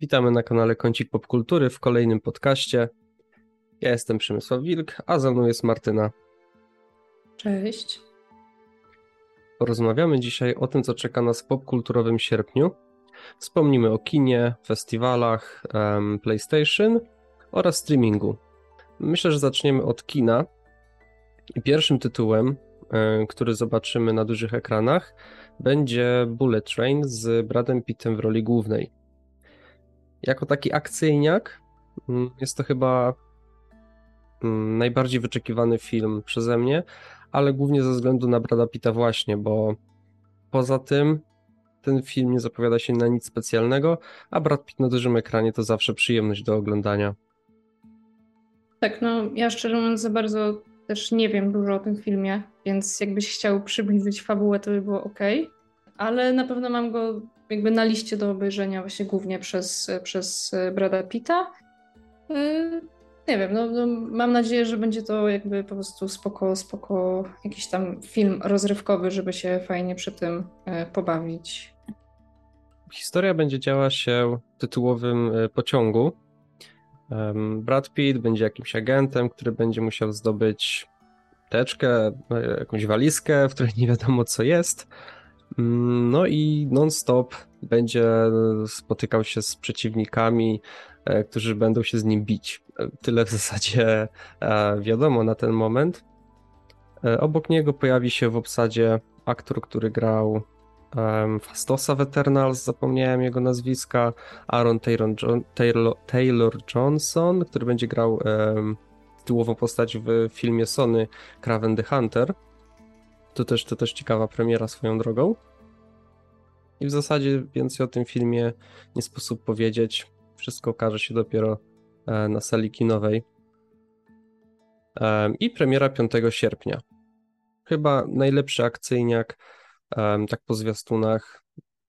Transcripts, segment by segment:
Witamy na kanale Kącik Popkultury w kolejnym podcaście. Ja jestem Przemysław Wilk, a ze mną jest Martyna. Cześć. Porozmawiamy dzisiaj o tym, co czeka nas w popkulturowym sierpniu. Wspomnimy o kinie, festiwalach, PlayStation oraz streamingu. Myślę, że zaczniemy od kina. Pierwszym tytułem, um, który zobaczymy na dużych ekranach, będzie Bullet Train z Bradem Pittem w roli głównej. Jako taki akcyjniak mm, jest to chyba mm, najbardziej wyczekiwany film przeze mnie, ale głównie ze względu na Brada Pitta właśnie, bo poza tym ten film nie zapowiada się na nic specjalnego, a Brad Pitt na dużym ekranie to zawsze przyjemność do oglądania. Tak, no ja szczerze mówiąc za bardzo też nie wiem dużo o tym filmie, więc jakbyś chciał przybliżyć fabułę, to by było ok, ale na pewno mam go jakby na liście do obejrzenia właśnie głównie przez, przez Brada Pitta. Yy, nie wiem, no, no, mam nadzieję, że będzie to jakby po prostu spoko, spoko jakiś tam film rozrywkowy, żeby się fajnie przy tym yy, pobawić. Historia będzie działa się w tytułowym pociągu. Brad Pitt będzie jakimś agentem, który będzie musiał zdobyć teczkę, jakąś walizkę, w której nie wiadomo co jest no i non-stop będzie spotykał się z przeciwnikami, e, którzy będą się z nim bić. E, tyle w zasadzie e, wiadomo na ten moment. Obok niego pojawi się w obsadzie aktor, który grał Fastosa w Eternals, zapomniałem jego nazwiska, Aaron Taylor, Taylor, Taylor Johnson, który będzie grał tytułową postać w filmie Sony Craven the Hunter. To też, to też ciekawa premiera swoją drogą. I w zasadzie więcej o tym filmie nie sposób powiedzieć. Wszystko okaże się dopiero e, na sali kinowej. I premiera 5 sierpnia. Chyba najlepszy akcyjniak, tak po zwiastunach.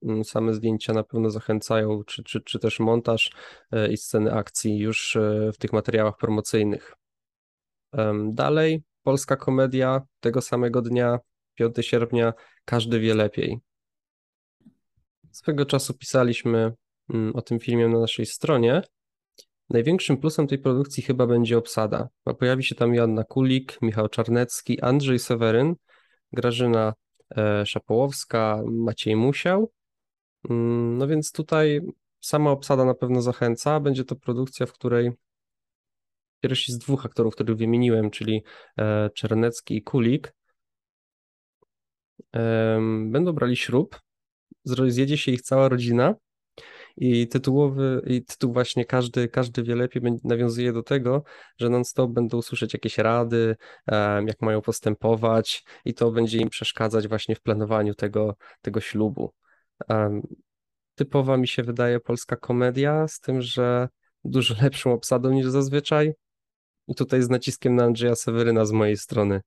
Mm, same zdjęcia na pewno zachęcają, czy, czy, czy też montaż e, i sceny akcji już e, w tych materiałach promocyjnych. Dalej, polska komedia tego samego dnia, 5 sierpnia, każdy wie lepiej. Swego czasu pisaliśmy mm, o tym filmie na naszej stronie. Największym plusem tej produkcji chyba będzie obsada. Pojawi się tam Joanna Kulik, Michał Czarnecki, Andrzej Seweryn, Grażyna e, Szapołowska, Maciej Musiał. Mm, no więc tutaj sama obsada na pewno zachęca. Będzie to produkcja, w której pierwsi z dwóch aktorów, których wymieniłem, czyli e, Czarnecki i Kulik, będą brali ślub zjedzie się ich cała rodzina i tytułowy, i tytuł właśnie każdy, każdy wie lepiej nawiązuje do tego, że non-stop będą słyszeć jakieś rady, jak mają postępować i to będzie im przeszkadzać właśnie w planowaniu tego, tego ślubu. Typowa mi się wydaje polska komedia, z tym, że dużo lepszą obsadą niż zazwyczaj. I tutaj z naciskiem na Andrzeja Seweryna z mojej strony.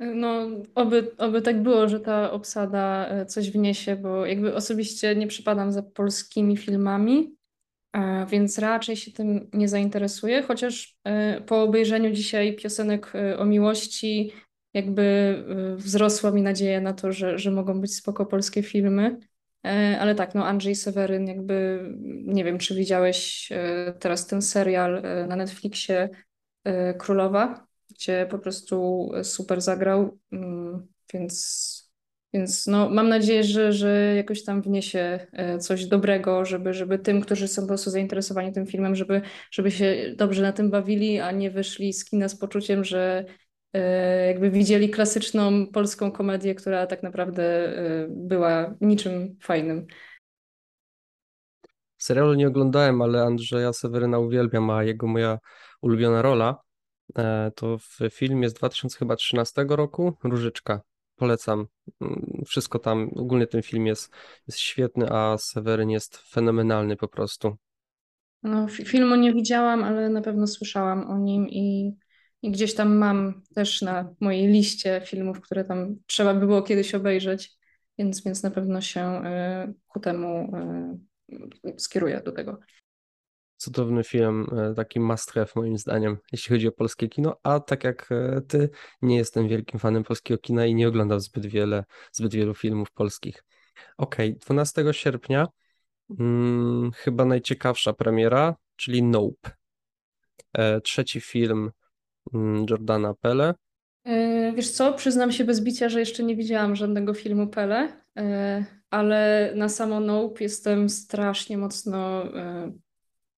No, oby, oby tak było, że ta obsada e, coś wniesie, bo jakby osobiście nie przypadam za polskimi filmami, więc raczej się tym nie zainteresuję, chociaż e, po obejrzeniu dzisiaj piosenek e, o miłości jakby wzrosła mi nadzieja na to, że, że mogą być spoko polskie filmy. Ale tak, no Andrzej Seweryn jakby, nie wiem, czy widziałeś teraz ten serial na Netflixie Królowa? Gdzie po prostu super zagrał, mm, więc, więc no, mam nadzieję, że, że jakoś tam wniesie e, coś dobrego, żeby, żeby tym, którzy są po prostu zainteresowani tym filmem, żeby, żeby się dobrze na tym bawili, a nie wyszli z kina z poczuciem, że e, jakby widzieli klasyczną polską komedię, która tak naprawdę e, była niczym fajnym. Serialu nie oglądałem, ale Andrzeja Seweryna uwielbiam, a jego moja ulubiona rola E, to w filmie z 2013 roku Różyczka. Polecam. Mm, wszystko tam, ogólnie ten film jest, jest świetny, a Seweryn jest fenomenalny po prostu. No, filmu nie widziałam, ale na pewno słyszałam o nim i, i gdzieś tam mam też na mojej liście filmów, które tam trzeba by było kiedyś obejrzeć, więc, więc na pewno się y, ku temu y, skieruję do tego cudowny film, e, taki must have moim zdaniem, jeśli chodzi o polskie kino, a tak jak e, ty, nie jestem wielkim fanem polskiego kina i nie oglądam zbyt wiele, zbyt wielu filmów polskich. Ok, 12 sierpnia hmm, chyba najciekawsza premiera, czyli Nope. E, trzeci film hmm, Jordana Pele. E, wiesz co, przyznam się bez bicia, że jeszcze nie widziałam żadnego filmu Pele, ale na samo Nope jestem strasznie mocno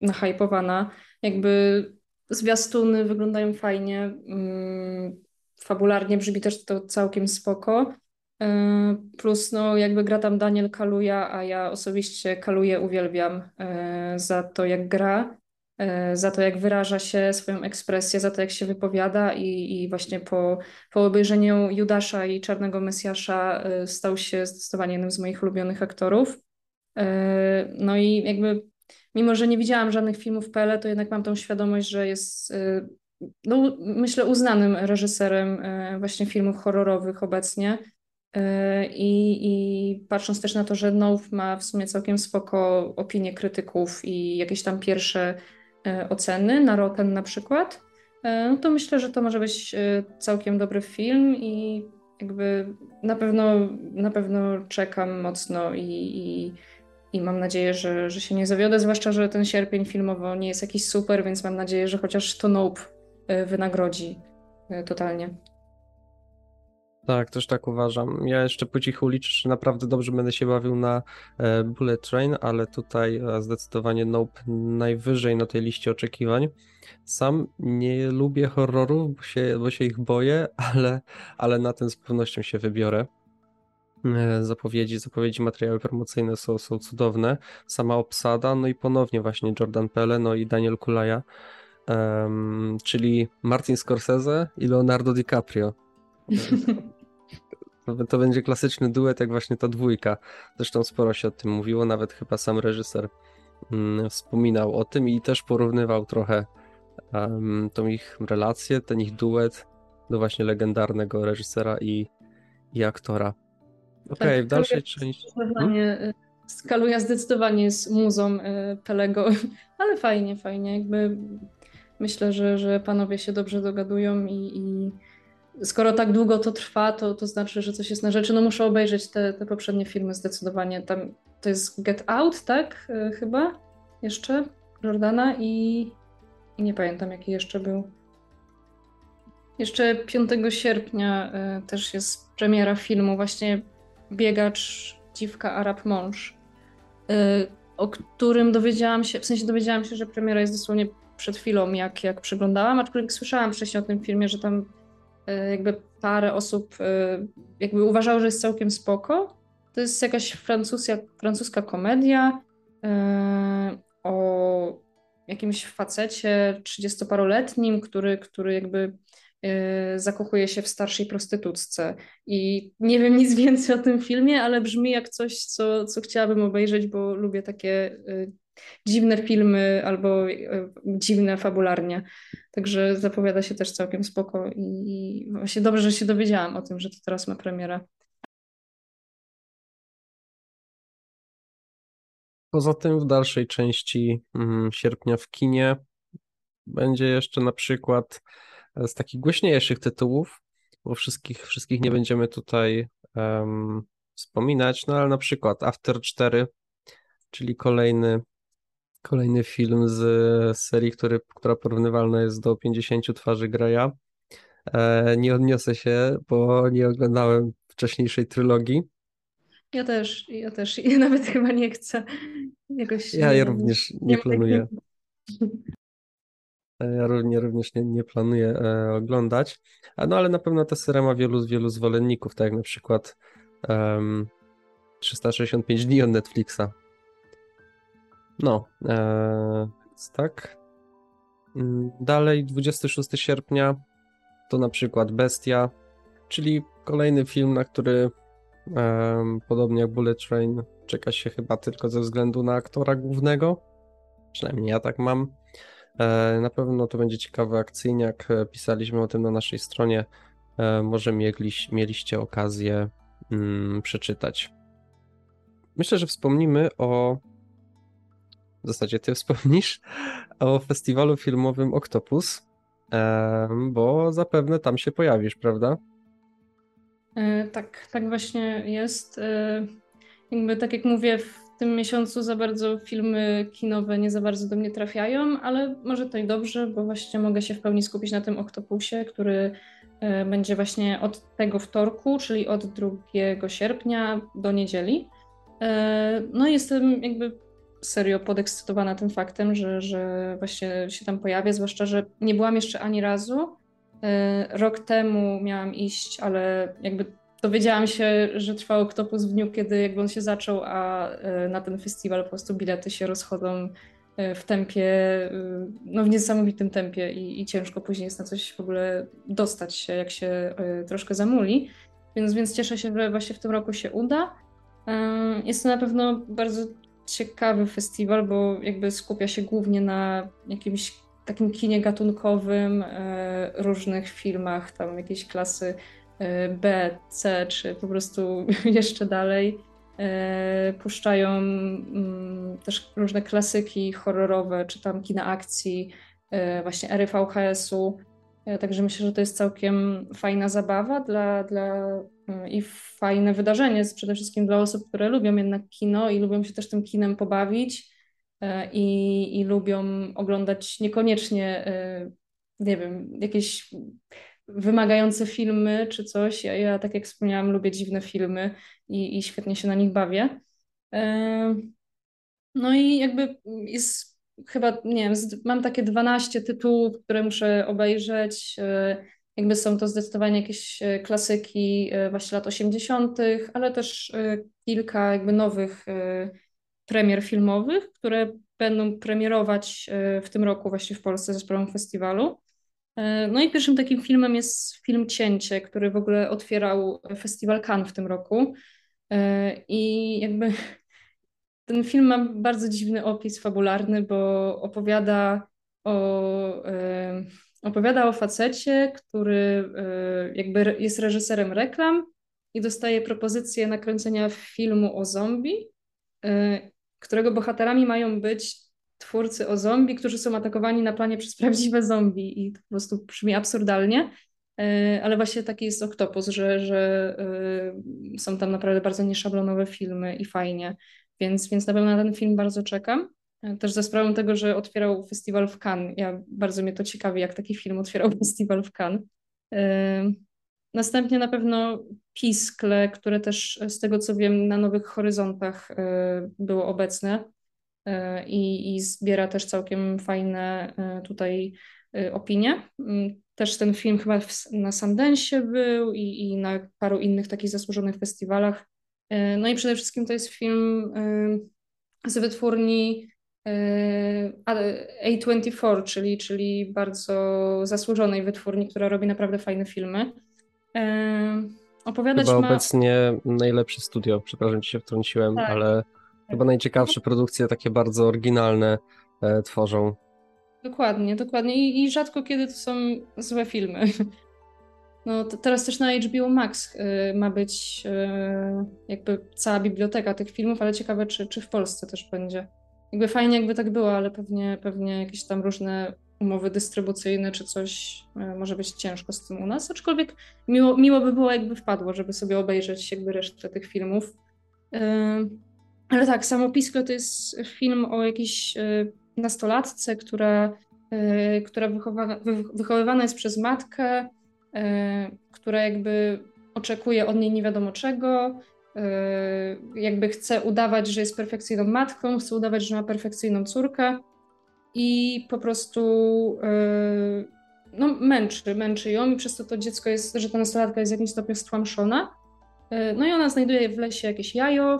nahypowana. Jakby zwiastuny wyglądają fajnie, mm, fabularnie brzmi też to całkiem spoko. E, plus no jakby gra tam Daniel Kaluja, a ja osobiście Kaluję uwielbiam e, za to jak gra, e, za to jak wyraża się swoją ekspresję, za to jak się wypowiada i, i właśnie po, po obejrzeniu Judasza i Czarnego Mesjasza stał się zdecydowanie jednym z moich ulubionych aktorów. No i jakby mimo, że nie widziałam żadnych filmów Pele, to jednak mam tą świadomość, że jest no, myślę uznanym reżyserem właśnie filmów horrorowych obecnie. E, I, I patrząc też na to, że Nope ma w sumie całkiem spoko opinie krytyków i jakieś tam pierwsze oceny na Rotten na przykład, no to myślę, że to może być całkiem dobry film i jakby na pewno, na pewno czekam mocno i, i, i mam nadzieję, że, że się nie zawiodę, zwłaszcza, że ten sierpień filmowo nie jest jakiś super, więc mam nadzieję, że chociaż to Nope wynagrodzi totalnie. Tak, też tak uważam. Ja jeszcze po cichu liczę, że naprawdę dobrze będę się bawił na e, Bullet Train, ale tutaj e, zdecydowanie Nope najwyżej na tej liście oczekiwań. Sam nie lubię horrorów, bo się, bo się ich boję, ale, ale na ten z pewnością się wybiorę. E, zapowiedzi, zapowiedzi, materiały promocyjne są, są cudowne. Sama obsada, no i ponownie właśnie Jordan Pele, no i Daniel Kulaja, um, czyli Martin Scorsese i Leonardo DiCaprio. To, to będzie klasyczny duet, jak właśnie ta dwójka. Zresztą sporo się o tym mówiło, nawet chyba sam reżyser mm, wspominał o tym i też porównywał trochę um, tą ich relację, ten ich duet do właśnie legendarnego reżysera i, i aktora. Okej, okay, tak, w dalszej części. Hmm? Skaluja zdecydowanie jest muzą y, Pelego, ale fajnie, fajnie. Jakby myślę, że, że panowie się dobrze dogadują i, i skoro tak długo to trwa, to, to znaczy, że coś jest na rzeczy. No muszę obejrzeć te, te poprzednie filmy zdecydowanie. Tam to jest Get Out, tak? E, chyba jeszcze Jordana i, i nie pamiętam jaki jeszcze był. Jeszcze 5 sierpnia y, też jest premiera filmu, właśnie Biegacz, Dziwka, Arab Mąż, y, o którym dowiedziałam się, w sensie dowiedziałam się, że premiera jest dosłownie przed chwilą, jak, jak przyglądałam, aczkolwiek słyszałam wcześniej o tym filmie, że tam E, jakby parę osób e, jakby uważało, że jest całkiem spoko. To jest jakaś francuska, francuska komedia o jakimś facecie 30-paroletnim, który, który jakby zakochuje się w starszej prostytutce. I nie wiem nic więcej o tym filmie, ale brzmi jak coś, co, co chciałabym obejrzeć, bo lubię takie dziwne filmy albo dziwne fabularnie. Także zapowiada się też całkiem spoko i, właśnie dobrze, że się dowiedziałam o tym, że to teraz ma premierę. Poza tym w dalszej części mm, sierpnia w kinie będzie jeszcze na przykład z takich głośniejszych tytułów, bo wszystkich, wszystkich nie będziemy tutaj um, wspominać, no ale na przykład After 4, czyli kolejny Kolejny film z serii, który, która porównywalna jest do 50 twarzy Greya. E, nie odniosę się, bo nie oglądałem wcześniejszej trylogii. Ja też, ja też. Ja nawet chyba nie chcę. Jakoś ja, ja również nie, planuję. E, ja również, nie, nie planuję e, oglądać. No ale na pewno ta seria ma wielu, wielu zwolenników, tak jak na przykład um, 365 dni od Netflixa. No, e, tak. Mm, dalej, 26 sierpnia to na przykład Bestia, czyli kolejny film, na który podobnie jak Bullet Train czeka się chyba tylko ze względu na aktora głównego. Przynajmniej ja tak mam. E, na pewno to będzie ciekawy akcyjniak. E, pisaliśmy o tym na naszej stronie. E, może mieliś, mieliście okazję mm, przeczytać. Myślę, że wspomnimy o w zasadzie ty wspomnisz o festiwalu filmowym Octopus, bo zapewne tam się pojawisz, prawda? Tak, tak właśnie jest. Jakby tak jak mówię, w tym miesiącu za bardzo filmy kinowe nie za bardzo do mnie trafiają, ale może to i dobrze, bo właśnie mogę się w pełni skupić na tym Oktopusie, który e, będzie właśnie od tego wtorku, czyli od 2 sierpnia do niedzieli. E, no i jestem jakby serio podekscytowana tym faktem, że, że właśnie się tam pojawię, zwłaszcza, że nie byłam jeszcze ani razu. E, rok temu miałam iść, ale jakby dowiedziałam się, że trwał Oktopus w dniu, kiedy jakby on się zaczął, a e, na ten festiwal po prostu bilety się rozchodzą w tempie, no w niesamowitym tempie i, i ciężko później jest na coś w ogóle dostać się, jak się troszkę zamuli. Więc, więc cieszę się, że właśnie w tym roku się uda. Jest to na pewno bardzo ciekawy festiwal, bo jakby skupia się głównie na jakimś takim kinie gatunkowym, e, różnych filmach, tam jakiejś klasy e, B, C, czy po prostu jeszcze dalej. E, puszczają mm, też różne klasyki horrorowe, czy tam kina akcji, właśnie ery VHS-u. Także myślę, że to jest całkiem fajna zabawa dla, dla i fajne wydarzenie, przede wszystkim dla osób, które lubią jednak kino i lubią się też tym kinem pobawić e, i, i lubią oglądać niekoniecznie, e, nie wiem, jakieś wymagające filmy czy coś. Ja, ja tak jak wspomniałam, lubię dziwne filmy i, i świetnie się na nich bawię. E, no i jakby jest chyba, nie wiem, mam takie 12 tytułów, które muszę obejrzeć. Jakby są to zdecydowanie jakieś e, klasyki e, właśnie lat 80., ale też e, kilka jakby nowych premier filmowych, które będą premierować w tym roku właśnie w Polsce ze sprawą festiwalu. No i pierwszym takim filmem jest film Cięcie, który w ogóle otwierał festiwal Cannes w tym roku. I jakby ten film ma bardzo dziwny opis fabularny, bo opowiada o Opowiada o facecie, który e, jakby jest reżyserem reklam i dostaje propozycję nakręcenia filmu o zombie, e, którego bohaterami mają być twórcy o zombie, którzy są atakowani na planie przez prawdziwe zombie i to po prostu brzmi absurdalnie, e, ale właśnie taki jest Oktopus, że, że są tam naprawdę bardzo nieszablonowe filmy i fajnie, więc, więc na pewno na ten film bardzo czekam. Też za sprawą tego, że otwierał festiwal w Cannes. Ja bardzo mnie to ciekawi, jak taki film otwierał festiwal w Cannes. Następnie na pewno Piskle, które też z tego co wiem na Nowych Horyzontach e, było obecne e, i, i zbiera też całkiem fajne e, tutaj opinie. Mm, też ten film chyba na Sundance był i, i na paru innych takich zasłużonych festiwalach. No i przede wszystkim to jest film z wytwórni A24, czyli, czyli bardzo zasłużonej wytwórni, która robi naprawdę fajne filmy. Opowiadać chyba ma... obecnie najlepsze studio, przepraszam, ci się wtrąciłem, tak. ale. Chyba najciekawsze produkcje takie bardzo oryginalne e, tworzą. Dokładnie, dokładnie I, i rzadko kiedy to są złe filmy. No teraz też na HBO Max y, ma być y, jakby cała biblioteka tych filmów, ale ciekawe, czy, czy w Polsce też będzie jakby fajnie jakby tak było, ale pewnie, pewnie jakieś tam różne umowy dystrybucyjne czy coś e, może być ciężko z tym u nas, aczkolwiek miło, miło by było jakby wpadło, żeby sobie obejrzeć jakby resztę tych filmów. E, ale tak, samo Piskle to jest film o jakiejś e, nastolatce, która, która wychowana, wychowywana jest przez matkę, która jakby oczekuje od niej nie wiadomo czego, jakby chce udawać, że jest perfekcyjną matką, chce udawać, że ma perfekcyjną córkę i po prostu no, męczy, męczy ją i przez to to dziecko jest, że ta nastolatka jest w jakimś stopniu stłamszona. Yy, no i ona znajduje w lesie jakieś jajo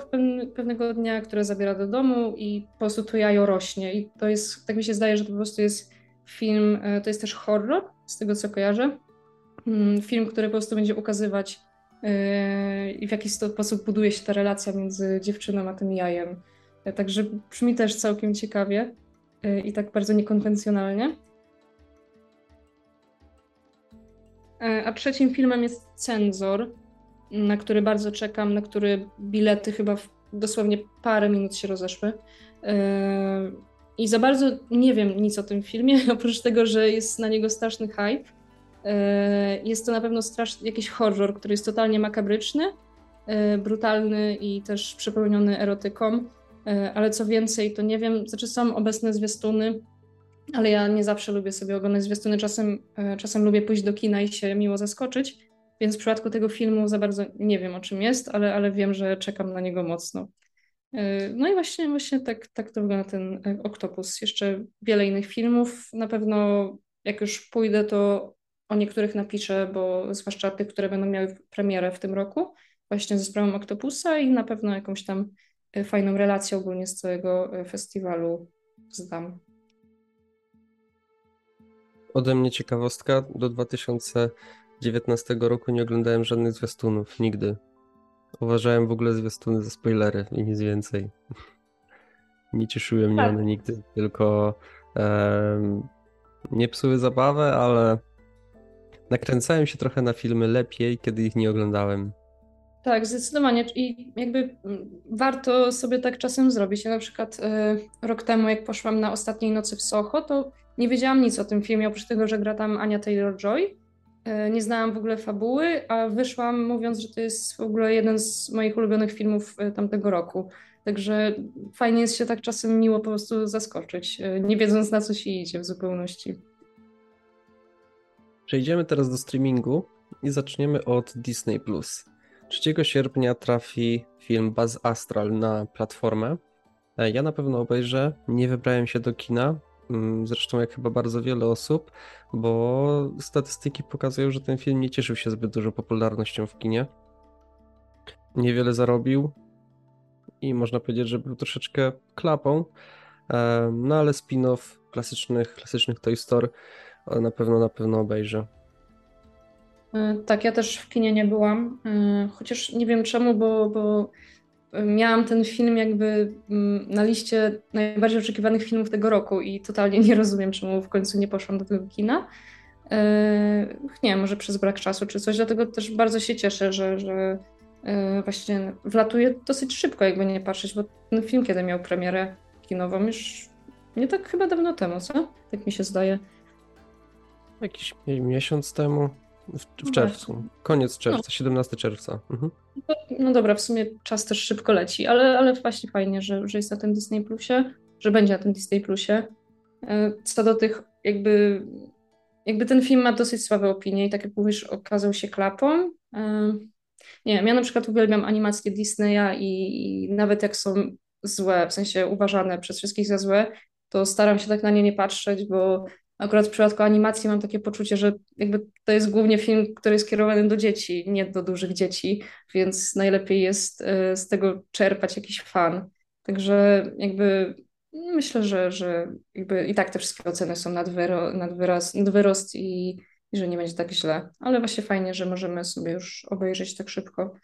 pewnego dnia, które zabiera do domu i po prostu to jajo rośnie i to jest, tak mi się zdaje, że to po prostu jest film, to jest też horror, z tego co kojarzę. Mm, film, który po prostu będzie ukazywać i w jaki sposób buduje się ta relacja między dziewczyną a tym jajem. Także brzmi też całkiem ciekawie i tak bardzo niekonwencjonalnie. E, a trzecim filmem jest Cenzor, na który bardzo czekam, na który bilety chyba w dosłownie parę minut się rozeszły. E, I za bardzo nie wiem nic o tym filmie, oprócz tego, że jest na niego straszny hype. E, jest to na pewno straszny, jakiś horror, który jest totalnie makabryczny, e, brutalny i też przepełniony erotyką. ale co więcej, to nie wiem, znaczy są obecne zwiastuny, ale ja nie zawsze lubię sobie oglądać zwiastuny, czasem, czasem lubię pójść do kina i się miło zaskoczyć, więc w przypadku tego filmu za bardzo nie wiem o czym jest, ale, ale wiem, że czekam na niego mocno. No i właśnie, właśnie tak, tak to wygląda ten Oktopus. Jeszcze wiele innych filmów. Na pewno jak już pójdę, to o niektórych napiszę, bo zwłaszcza tych, które będą miały premierę w tym roku, właśnie ze sprawą Octopusa i na pewno jakąś tam e, fajną relację ogólnie z całego e, festiwalu zdam. Ode mnie ciekawostka. Do 2019 roku nie oglądałem żadnych zwiastunów. Nigdy. Uważałem w ogóle zwiastuny za spoilery i nic więcej. nie cieszyły mnie tak. one nigdy, tylko um, nie psuły zabawę, ale nakręcałem się trochę na filmy lepiej, kiedy ich nie oglądałem. Tak, zdecydowanie. I jakby warto sobie tak czasem zrobić. Ja na przykład y, rok temu, jak poszłam na ostatniej nocy w Soho, to nie wiedziałam nic o tym filmie, oprócz tego, że gra tam Ania Taylor-Joy. Y, nie znałam w ogóle fabuły, a wyszłam mówiąc, że to jest w ogóle jeden z moich ulubionych filmów y, tamtego roku. Także fajnie jest się tak czasem miło po prostu zaskoczyć, nie wiedząc na co się idzie w zupełności. Przejdziemy teraz do streamingu i zaczniemy od Disney+. 3 sierpnia trafi film Buzz Astral na platformę. E, ja na pewno obejrzę, nie wybrałem się do kina, zresztą jak chyba bardzo wiele osób, bo statystyki pokazują, że ten film nie cieszył się zbyt dużą popularnością w kinie. Niewiele zarobił i można powiedzieć, że był troszeczkę klapą, e, no ale spin-off klasycznych, klasycznych Toy Story na pewno, na pewno obejrzę. E, tak, ja też w kinie nie byłam, e, chociaż nie wiem czemu, bo, bo miałam ten film jakby mm, na liście najbardziej oczekiwanych filmów tego roku i totalnie nie rozumiem, czemu w końcu nie poszłam do tego kina. E, nie wiem, może przez brak czasu czy coś, dlatego też bardzo się cieszę, że, że właśnie wlatuje dosyć szybko, jakby nie patrzeć, bo ten film kiedy miał premierę kinową już nie tak chyba dawno temu, co? Tak mi się zdaje. Jakiś miesiąc temu. W, w no czerwcu. Koniec czerwca, no. 17 czerwca. Mhm. No, no, dobra, w sumie czas też szybko leci, ale, ale właśnie fajnie, że, że jest na tym Disney Plusie, że będzie na tym Disney Plusie. E, co do tych, jakby, jakby ten film ma dosyć słabe opinie i tak jak mówisz, okazał się klapą. E, nie wiem, ja na przykład uwielbiam animacje Disneya i, i nawet jak są złe, w sensie uważane przez wszystkich za złe, to staram się tak na nie nie patrzeć, bo Akurat w przypadku animacji mam takie poczucie, że jakby to jest głównie film, który jest skierowany do dzieci, nie do dużych dzieci, więc najlepiej jest e, z tego czerpać jakiś fan. Także jakby myślę, że, że jakby i tak te wszystkie oceny są nad, wyro, nad, wyraz, nad wyrost i, i że nie będzie tak źle. Ale właśnie fajnie, że możemy sobie już obejrzeć tak szybko.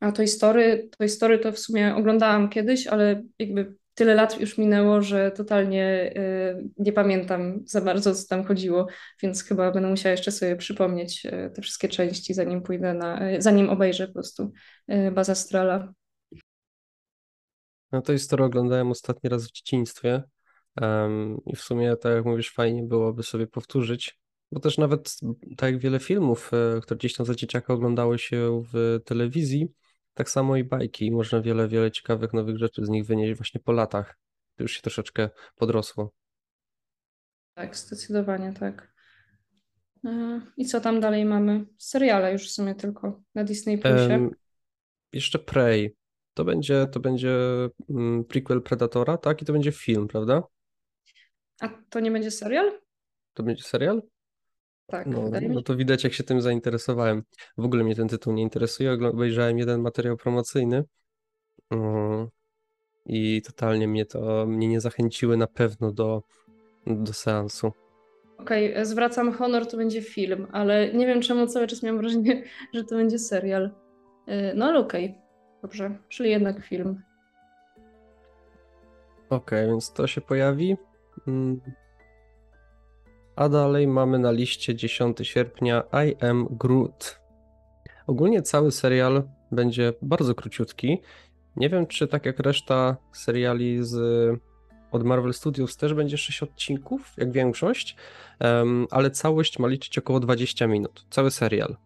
A Toy Story, Toy to w sumie oglądałam kiedyś, ale jakby tyle lat już minęło, że totalnie y, nie pamiętam za bardzo, co tam chodziło, więc chyba będę musiała jeszcze sobie przypomnieć y, te wszystkie części, zanim pójdę na, y, zanim obejrzę po prostu Baza Strala. No to to, oglądałem ostatni raz w dzieciństwie um, i w sumie, tak jak mówisz, fajnie byłoby sobie powtórzyć, bo też nawet tak wiele filmów, które gdzieś tam za dzieciaka oglądały się w telewizji, tak samo i bajki. Można wiele, wiele ciekawych nowych rzeczy z nich wynieść właśnie po latach. To już się troszeczkę podrosło. Tak, zdecydowanie tak. E, I co tam dalej mamy? Seriale już w sumie tylko na Disney Plusie. Um, jeszcze Prey. To będzie, to będzie mm, prequel Predatora, tak? I to będzie film, prawda? A to nie będzie serial? To będzie serial? Tak, no, no to widać, jak się tym zainteresowałem. W ogóle mnie ten tytuł nie interesuje. Obejrzałem jeden materiał promocyjny mm, i totalnie mnie to mnie nie zachęciły na pewno do, do seansu. Okej, okay, zwracam honor, to będzie film, ale nie wiem czemu cały czas miałam wrażenie, że to będzie serial. Y, no ale okej, okay. dobrze, czyli jednak film. Okej, okay, więc to się pojawi. A dalej mamy na liście 10 sierpnia I Am Groot. Ogólnie cały serial będzie bardzo króciutki. Nie wiem, czy tak jak reszta seriali z, od Marvel Studios też będzie 6 odcinków, jak większość, um, ale całość ma liczyć około 20 minut. Cały serial.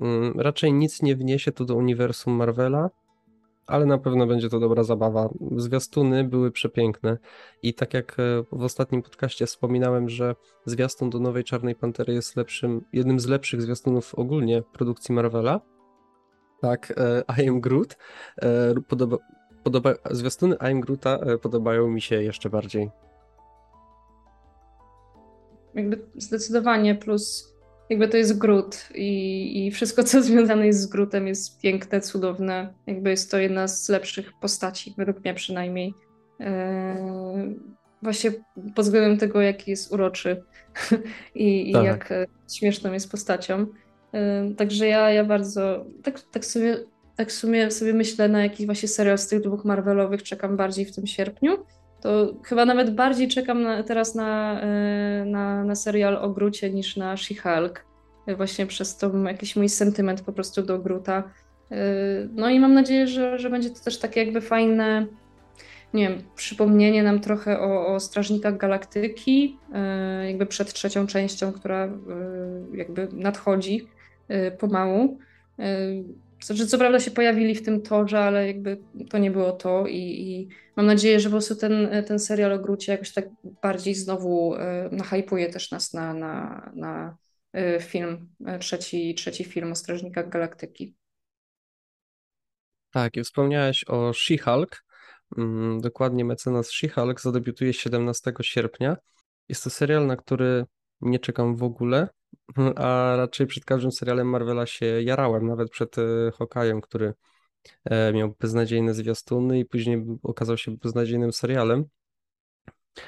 Um, raczej nic nie wniesie tu do uniwersum Marvela. Ale na pewno będzie to dobra zabawa. Zwiastuny były przepiękne i tak jak e, w ostatnim podcaście wspominałem, że zwiastun do Nowej Czarnej Pantery jest lepszym, jednym z lepszych zwiastunów ogólnie produkcji Marvela, tak, e, I Am Groot, e, podoba, podoba, zwiastuny I Am Groota podobają mi się jeszcze bardziej. Jakby zdecydowanie, plus jakby to jest Groot i, i wszystko, co związane jest z Grootem jest piękne, cudowne. Jakby jest to jedna z lepszych postaci, według mnie przynajmniej. Eee, właśnie pod względem tego, jaki jest uroczy i, tak. i jak e, śmieszną jest postacią. Eee, także ja, ja bardzo, tak, tak sobie tak w sumie sobie myślę na jakiś właśnie serial z tych dwóch Marvelowych, czekam bardziej w tym sierpniu to chyba nawet bardziej czekam na, teraz na, e, na, na serial o Grucie niż na She-Hulk. E, właśnie przez to jakiś mój sentyment po prostu do Gruta. E, no i mam nadzieję, że, że będzie to też takie jakby fajne, nie wiem, przypomnienie nam trochę o, o Strażnikach Galaktyki, jakby przed trzecią częścią, która jakby nadchodzi pomału. Znaczy, co prawda się pojawili w tym torze, ale jakby to nie było to i, i mam nadzieję, że po prostu ten, ten serial o Grucie jakoś tak bardziej znowu y, nachajpuje też nas na, na, na y, film, y, trzeci, trzeci film o Strażnikach Galaktyki. Tak, i wspomniałeś o She-Hulk. Mm, dokładnie mecenas She-Hulk zadebiutuje 17 sierpnia. Jest to serial, na który nie czekam w ogóle, a raczej przed każdym serialem Marvela się jarałem, nawet przed e, Hawkeye'em, który e, miał beznadziejne zwiastuny i później okazał się beznadziejnym serialem.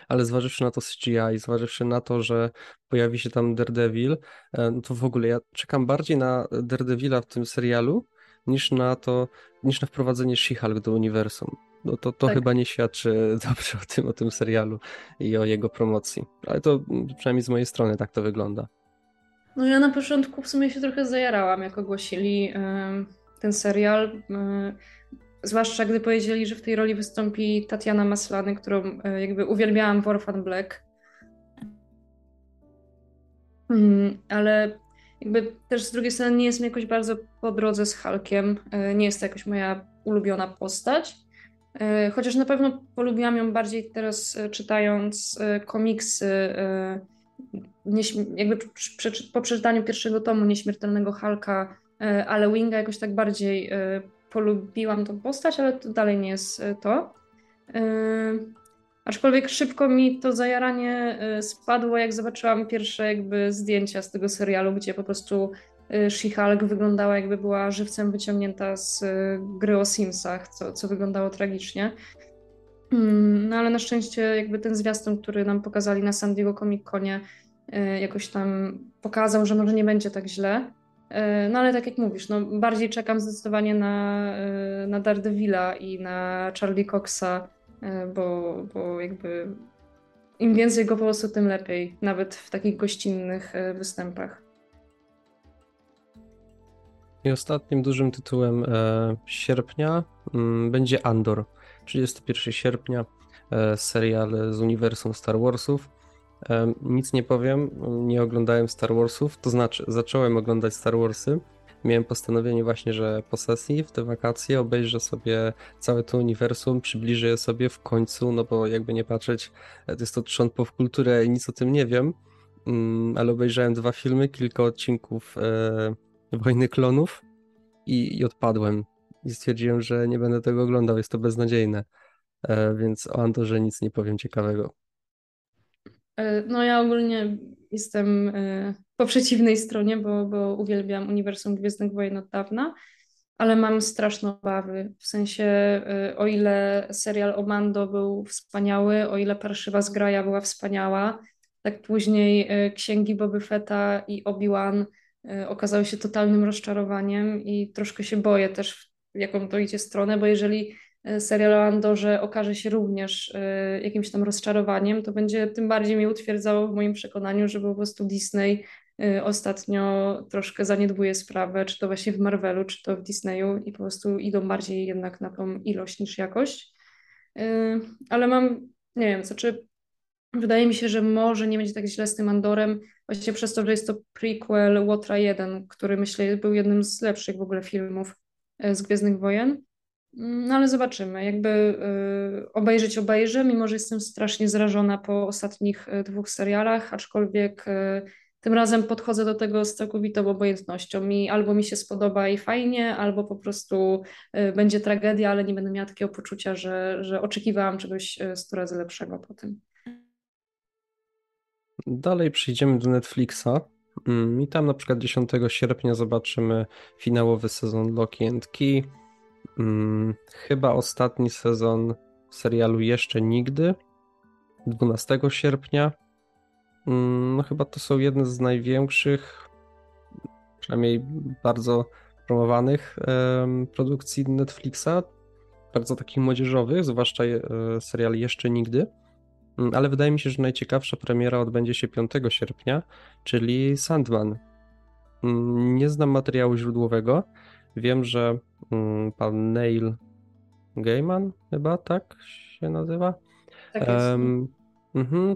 Ale zważywszy na to CGI, zważywszy na to, że pojawi się tam Daredevil, e, no to w ogóle ja czekam bardziej na Daredevila w tym serialu, niż na to, niż na wprowadzenie She-Hulk do uniwersum. No to, to tak. chyba nie świadczy dobrze o tym, o tym serialu i o jego promocji. Ale to przynajmniej z mojej strony tak to wygląda. No ja na początku w sumie się trochę zajarałam, jak ogłosili ten serial. Zwłaszcza gdy powiedzieli, że w tej roli wystąpi Tatiana Maslany, którą yy, jakby uwielbiałam w Orphan Black. Mm, ale jakby też z drugiej strony nie jest mi jakoś bardzo po drodze z Hulkiem. nie jest to jakoś moja ulubiona postać. Chociaż na pewno polubiłam ją bardziej teraz czytając komiksy jakby po przeczytaniu pierwszego tomu Nieśmiertelnego Halka, e, ale Winga jakoś tak bardziej e, polubiłam tą postać, ale to dalej nie jest e, to. Aczkolwiek szybko mi to zajaranie spadło, jak zobaczyłam pierwsze jakby zdjęcia z tego serialu, gdzie po prostu She-Hulk wyglądała jakby była żywcem wyciągnięta z gry o Simsach, co, co wyglądało tragicznie. Mm, no ale na szczęście jakby ten zwiastun, który nam pokazali na San Diego Comic Conie y, jakoś tam pokazał, że może nie będzie tak źle. Y, no ale tak jak mówisz, no bardziej czekam zdecydowanie na, y, na Daredevila i na Charlie Coxa, bo, bo jakby im więcej go po prostu, tym lepiej, nawet w takich gościnnych występach. I ostatnim dużym tytułem e, sierpnia m, będzie Andor. 31 sierpnia e, serial z uniwersum Star Warsów. E, nic nie powiem, nie oglądałem Star Warsów, to znaczy zacząłem oglądać Star Warsy. Miałem postanowienie właśnie, że po sesji w te wakacje obejrzę sobie całe to uniwersum, przybliżę je sobie w końcu, no bo jakby nie patrzeć, e, to jest to trzon w kulturę i nic o tym nie wiem, mm, ale obejrzałem dwa filmy, kilka odcinków Wojny Klonów i, i odpadłem i stwierdziłem, że nie będę tego oglądał, jest to beznadziejne. E, więc o Andorze nic nie powiem ciekawego. E, no ja ogólnie jestem e, po przeciwnej stronie, bo, bo uwielbiam uniwersum Gwiezdnych Wojen od dawna, ale mam straszne obawy. W sensie, o ile serial o Mando był wspaniały, o ile Parszywa Zgraja była wspaniała, tak później księgi Boby Fetta i Obi-Wan okazały się totalnym rozczarowaniem i troszkę się boję też jaką to idzie stronę, bo jeżeli e, serial o Andorze okaże się również e, jakimś tam rozczarowaniem, to będzie tym bardziej mnie utwierdzało w moim przekonaniu, że po prostu Disney e, ostatnio troszkę zaniedbuje sprawę, czy to właśnie w Marvelu, czy to w Disneyu i po prostu idą bardziej jednak na tą ilość niż jakość. Ale mam, nie wiem, znaczy wydaje mi się, że może nie będzie tak źle z tym Andorem, właśnie przez to, że jest to prequel Łotra 1, który myślę był jednym z lepszych w ogóle filmów z Gwiezdnych Wojen. No ale zobaczymy. Jakby y, obejrzeć obejrzę, mimo że jestem strasznie zrażona po ostatnich y, dwóch serialach, aczkolwiek tym razem podchodzę do tego z całkowitą obojętnością. Mi albo mi się spodoba i fajnie, albo po prostu będzie tragedia, ale nie będę miała takiego poczucia, że, że oczekiwałam czegoś sto razy lepszego po tym. Dalej przejdziemy do Netflixa. Mm, I tam na przykład 10 sierpnia zobaczymy finałowy sezon Loki and Key. Hmm, chyba ostatni sezon serialu Jeszcze Nigdy 12 sierpnia. Hmm, no chyba to są jedne z największych, przynajmniej bardzo promowanych produkcji Netflixa, bardzo takich młodzieżowych, zwłaszcza e, serial Jeszcze Nigdy. Hmm, ale wydaje mi się, że najciekawsza premiera odbędzie się 5 sierpnia, czyli Sandman. Hmm, nie znam materiału źródłowego. Wiem, że Mm, pan Neil Gaiman, chyba tak się nazywa. Tak. Um,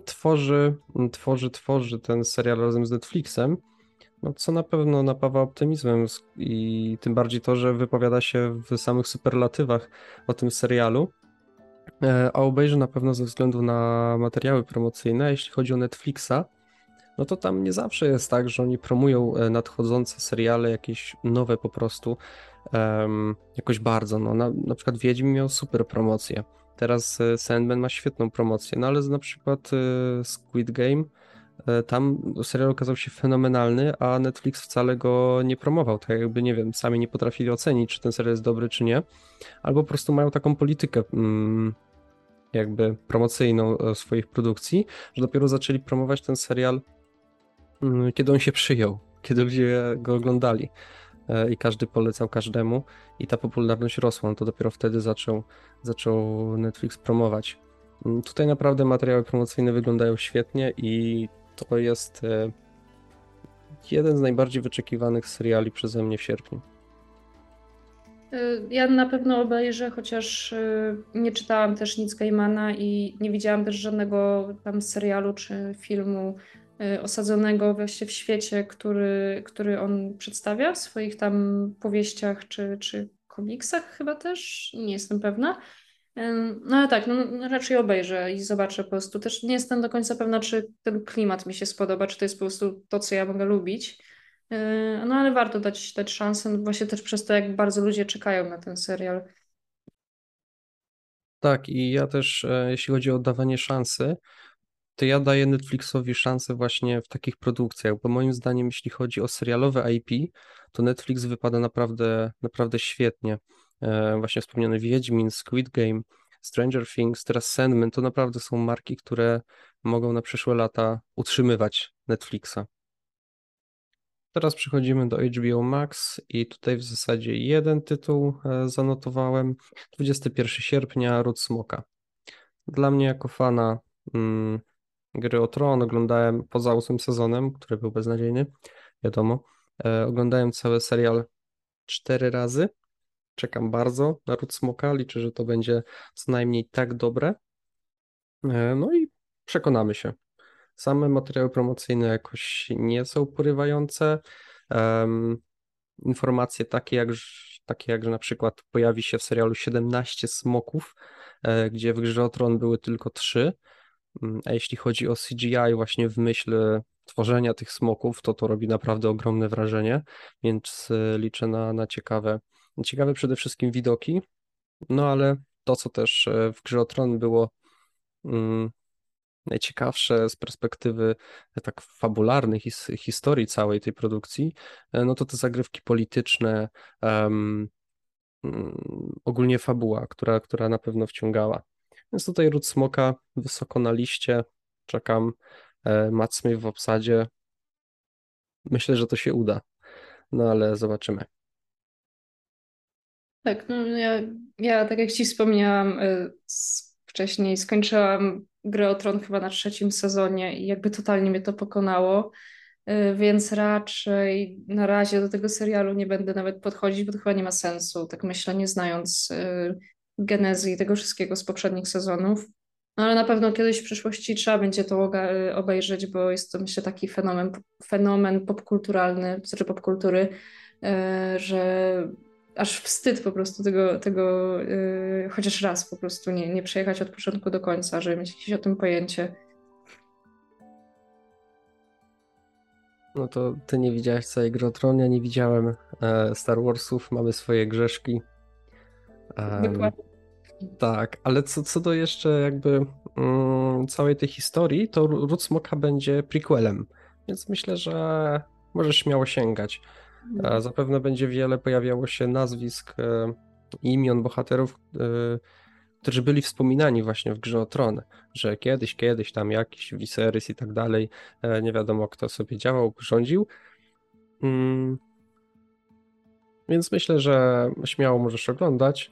tworzy, tworzy, tworzy ten serial razem z Netflixem, no, co na pewno napawa optymizmem i tym bardziej to, że wypowiada się w samych superlatywach o tym serialu. E, a obejrzy na pewno ze względu na materiały promocyjne. Jeśli chodzi o Netflixa, no to tam nie zawsze jest tak, że oni promują e, nadchodzące seriale, jakieś nowe po prostu um, jakoś bardzo. No, na, na przykład Wiedźmin miał super promocję. Teraz e, Sandman ma świetną promocję, no ale na przykład Squid Game tam serial okazał się fenomenalny, a Netflix wcale go nie promował. Tak jakby, nie wiem, sami nie potrafili ocenić, czy ten serial jest dobry, czy nie. Albo po prostu mają taką politykę mm, jakby promocyjną swoich produkcji, że dopiero zaczęli promować ten serial Mm, kiedy on się przyjął, kiedy ludzie go oglądali e, i każdy polecał każdemu i ta popularność rosła, no to dopiero wtedy zaczął, zaczął Netflix promować. Mm, tutaj naprawdę materiały promocyjne wyglądają świetnie i to jest e, jeden z najbardziej wyczekiwanych seriali przeze mnie w sierpniu. E, ja na pewno obejrzę, chociaż nie czytałam też nic Gaimana i nie widziałam też żadnego tam serialu czy filmu Y, osadzonego właśnie w świecie, który, który on przedstawia w swoich tam powieściach czy, czy komiksach chyba też, nie jestem pewna. No ale tak, no, no, raczej obejrzę i zobaczę po prostu. Też nie jestem do końca pewna, czy ten klimat mi się spodoba, czy to jest po prostu to, co ja mogę lubić. Y, no ale warto dać, dać szansę, no, właśnie też przez to, jak bardzo ludzie czekają na ten serial. Tak, i ja też, e, jeśli chodzi o dawanie szansy, to ja daję Netflixowi szansę właśnie w takich produkcjach, bo moim zdaniem, jeśli chodzi o serialowe IP, to Netflix wypada naprawdę, naprawdę świetnie. E, właśnie wspomniany Wiedźmin, Squid Game, Stranger Things, teraz Sandman, to naprawdę są marki, które mogą na przyszłe lata utrzymywać Netflixa. Teraz przechodzimy do HBO Max i tutaj w zasadzie jeden tytuł e, zanotowałem. 21 sierpnia, Ród Smoka. Dla mnie jako fana mm, Gry o Tron oglądałem poza ósmym sezonem, który był beznadziejny, wiadomo. E, oglądałem cały serial cztery razy. Czekam bardzo na Ród Smoka. Liczę, że to będzie co najmniej tak dobre. E, no i przekonamy się. Same materiały promocyjne jakoś nie są porywające. Um, informacje takie jak, takie jak, że na przykład pojawi się w serialu 17 smoków, e, gdzie w Grze o Tron były tylko 3 Mm, a jeśli chodzi o CGI właśnie w myśl tworzenia tych smoków, to to robi naprawdę ogromne wrażenie, więc e, liczę na, na ciekawe, ciekawe przede wszystkim widoki, no ale to, co też e, w Grze o Tron było mm, najciekawsze z perspektywy e, tak fabularnej his, historii całej tej produkcji, no to te zagrywki polityczne, um, ogólnie fabuła, która, która na pewno wciągała. Więc tutaj Ród Smoka wysoko na liście. Czekam. E, Matt Smith w obsadzie. Myślę, że to się uda. No ale zobaczymy. Tak, no ja, ja tak jak Ci wspomniałam e, wcześniej, skończyłam grę o Tron chyba na trzecim sezonie i jakby totalnie mnie to pokonało, e, więc raczej na razie do tego serialu nie będę nawet podchodzić, bo to chyba nie ma sensu, tak myślę, nie znając genezy i tego wszystkiego z poprzednich sezonów. No ale na pewno kiedyś w przyszłości trzeba będzie to obejrzeć, bo jest to myślę taki fenomen, fenomen popkulturalny, znaczy popkultury, że aż wstyd po prostu tego, tego yy, chociaż raz po prostu nie, nie przejechać od początku do końca, żeby mieć jakieś o tym pojęcie. No to ty nie widziałeś całej gry ja nie widziałem e, Star Warsów, mamy swoje grzeszki. Dokładnie. Tak, ale co, co do jeszcze jakby mm, całej tej historii, to Smoka będzie prequelem, więc myślę, że możesz śmiało sięgać. E, zapewne będzie wiele pojawiało się nazwisk e, imion bohaterów, e, którzy byli wspominani właśnie w grze o Tron, że kiedyś, kiedyś tam jakiś Viserys i tak dalej, e, nie wiadomo kto sobie działał, rządził. Mm. Więc myślę, że śmiało możesz oglądać,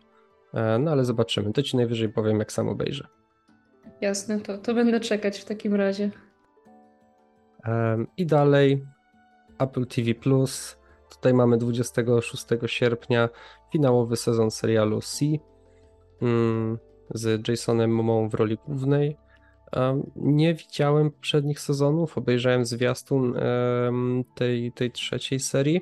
no ale zobaczymy. To ci najwyżej powiem, jak sam obejrzę. Jasne, to, to będę czekać w takim razie. I dalej Apple TV Plus. Tutaj mamy 26 sierpnia finałowy sezon serialu C mm, z Jasonem Momą w roli głównej. Nie widziałem przednich sezonów, obejrzałem zwiastun tej, tej trzeciej serii.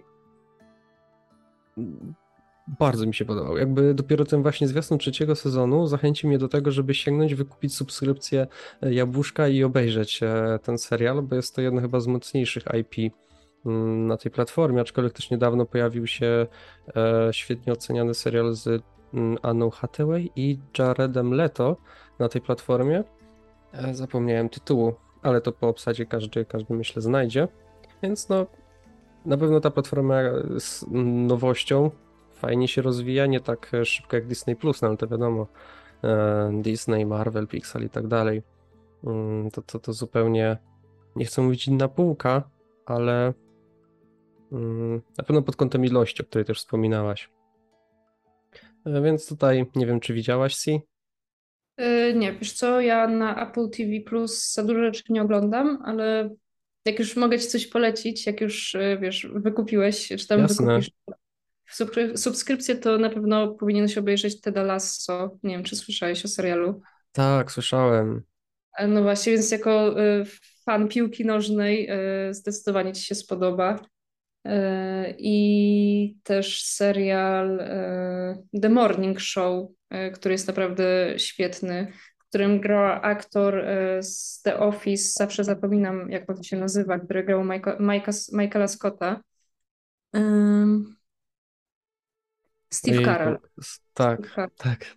Bardzo mi się podobał. Jakby dopiero ten właśnie zwiastun trzeciego sezonu zachęci mnie do tego, żeby sięgnąć, wykupić subskrypcję e, Jabłuszka i obejrzeć e, ten serial, bo jest to jedno chyba z mocniejszych IP na tej platformie, aczkolwiek też niedawno pojawił się e, świetnie oceniany serial z mm, Anną Hathaway i Jaredem Leto na tej platformie. Zapomniałem tytułu, ale to po obsadzie każdy, każdy myślę znajdzie. Więc no, na pewno ta platforma z nowością fajnie się rozwija, nie tak szybko jak Disney Plus, no ale to wiadomo, Disney, Marvel, Pixar i tak dalej. Mm, to, to, to zupełnie, nie chcę mówić inna półka, ale mm, na pewno pod kątem ilości, o której też wspominałaś. E, więc tutaj nie wiem, czy widziałaś Si? Yy, nie, wiesz co, ja na Apple TV Plus za dużo rzeczy nie oglądam, ale jak już mogę ci coś polecić, jak już yy, wiesz, wykupiłeś, czy tam Jasne. wykupisz subskrypcję, to na pewno powinieneś obejrzeć Teda Lasso. Nie wiem, czy słyszałeś o serialu. Tak, słyszałem. E, no właśnie, więc jako fan piłki nożnej zdecydowanie ci się spodoba. Y, I też serial The Morning Show, który jest naprawdę świetny, w którym gra aktor z The Office, zawsze zapominam, jak on się nazywa, który grał Michaela Scotta. Steve Carell. Tak, Steve Carell. tak.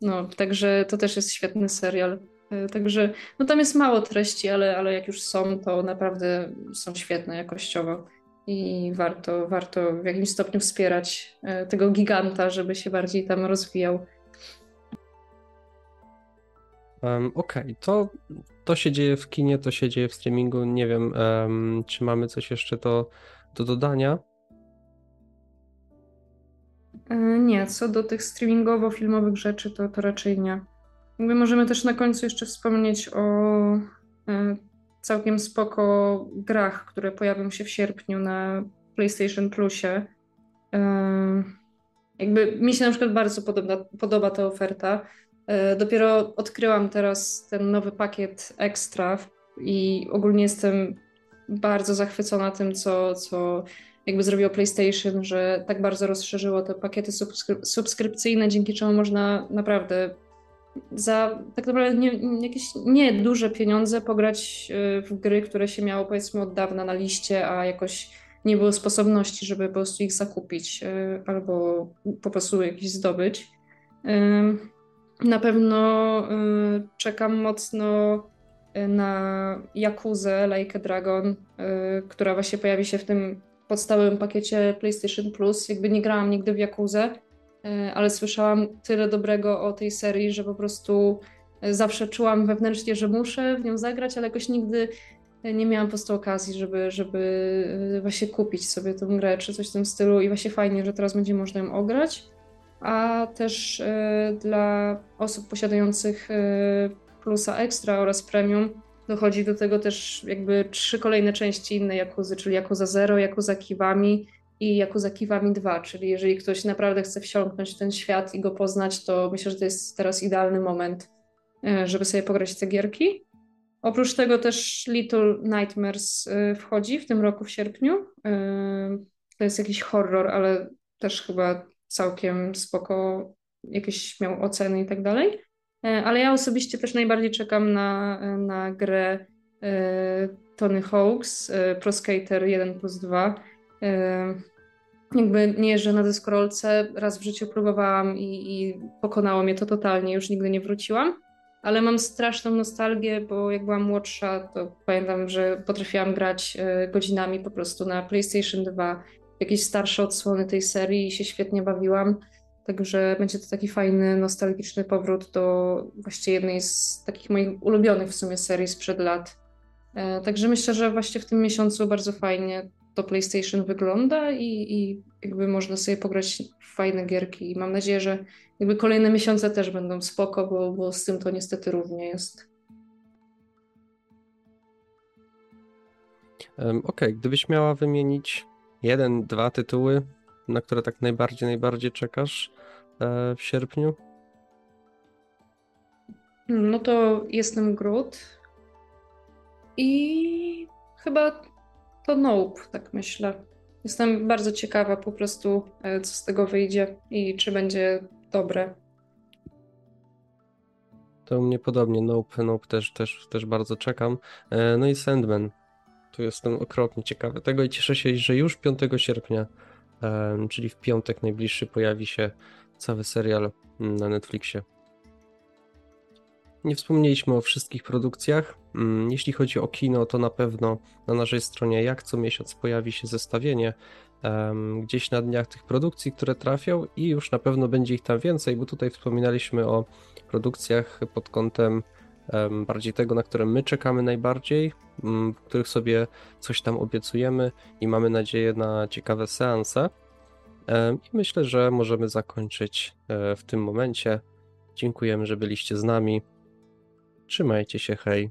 No, także to też jest świetny serial. E, także no tam jest mało treści, ale, ale jak już są, to naprawdę są świetne jakościowo i warto, warto w jakimś stopniu wspierać e, tego giganta, żeby się bardziej tam rozwijał. Um, Okej, okay. to, to się dzieje w kinie, to się dzieje w streamingu. Nie wiem, um, czy mamy coś jeszcze do, do dodania. E, nie, co do tych streamingowo-filmowych rzeczy, to, to raczej nie. Jakby możemy też na końcu jeszcze wspomnieć o e, całkiem spoko grach, które pojawią się w sierpniu na PlayStation Plusie. E, jakby mi się na przykład bardzo podoba, podoba ta oferta. Dopiero odkryłam teraz ten nowy pakiet ekstra i ogólnie jestem bardzo zachwycona tym, co, co jakby zrobiło PlayStation, że tak bardzo rozszerzyło te pakiety subskryp subskrypcyjne, dzięki czemu można naprawdę za tak naprawdę nie, jakieś nieduże pieniądze pograć y, w gry, które się miało powiedzmy od dawna na liście, a jakoś nie było sposobności, żeby po prostu ich zakupić y, albo po prostu jakieś zdobyć. Na pewno y, czekam mocno na Jakuzę, Like Dragon, która właśnie pojawi się w tym podstawowym pakiecie PlayStation Plus. Jakby nie grałam nigdy w Jakuzę, e, ale słyszałam tyle dobrego o tej serii, że po prostu e, zawsze czułam wewnętrznie, że muszę w nią zagrać, ale jakoś nigdy e, nie miałam po prostu okazji, żeby, żeby właśnie kupić sobie tę grę czy coś w tym stylu i właśnie fajnie, że teraz będzie można ją ograć. A też dla osób posiadających Plusa Extra oraz Premium Dochodzi do tego też jakby trzy kolejne części innej Jakuzy, czyli Jakuza 0, Jakuza Kiwami i Jakuza Kiwami 2, czyli jeżeli ktoś naprawdę chce wsiąknąć w ten świat i go poznać, to myślę, że to jest teraz idealny moment, e, żeby sobie pograć te gierki. Oprócz tego też Little Nightmares e, wchodzi w tym roku w sierpniu. E, to jest jakiś horror, ale też chyba całkiem spoko, jakieś miał oceny i tak dalej. Ale ja osobiście też najbardziej czekam na, na grę Tony Hawk's, Pro Skater 1 plus 2 jakby nie jeżdżę na deskorolce, raz w życiu próbowałam i, i pokonało mnie to totalnie, już nigdy nie wróciłam, ale mam straszną nostalgię, bo jak byłam młodsza, to pamiętam, że potrafiłam grać e, godzinami po prostu na PlayStation 2, jakieś starsze odsłony tej serii i się świetnie bawiłam. Także będzie to taki fajny, nostalgiczny powrót do właściwie jednej z takich moich ulubionych w sumie serii sprzed lat. E, także myślę, że właśnie w tym miesiącu bardzo fajnie to PlayStation wygląda i, i jakby można sobie pograć fajne gierki. I mam nadzieję, że jakby kolejne miesiące też będą spoko, bo, bo z tym to niestety równie jest. Okej, okay. gdybyś miała wymienić jeden, dwa tytuły, na które tak najbardziej, najbardziej czekasz e, w sierpniu? No to jestem Groot i chyba to Nope, tak myślę. Jestem bardzo ciekawa po prostu, e, co z tego wyjdzie i czy będzie dobre. To u mnie podobnie. Nope, nope też, też, też bardzo czekam. E, no i Sandman. Tu jestem okropnie ciekawy tego i cieszę się, że już 5 sierpnia, czyli w piątek najbliższy, pojawi się cały serial na Netflixie. Nie wspomnieliśmy o wszystkich produkcjach. Mm, jeśli chodzi o kino, to na pewno na naszej stronie jak co miesiąc pojawi się zestawienie gdzieś na dniach tych produkcji, które trafią i już na pewno będzie ich tam więcej, bo tutaj wspominaliśmy o produkcjach pod kątem bardziej tego, na które my czekamy najbardziej, um, w których sobie coś tam obiecujemy i mamy nadzieję na ciekawe seanse. I myślę, że możemy zakończyć e, w tym momencie. Dziękujemy, że byliście z nami. Trzymajcie się, hej.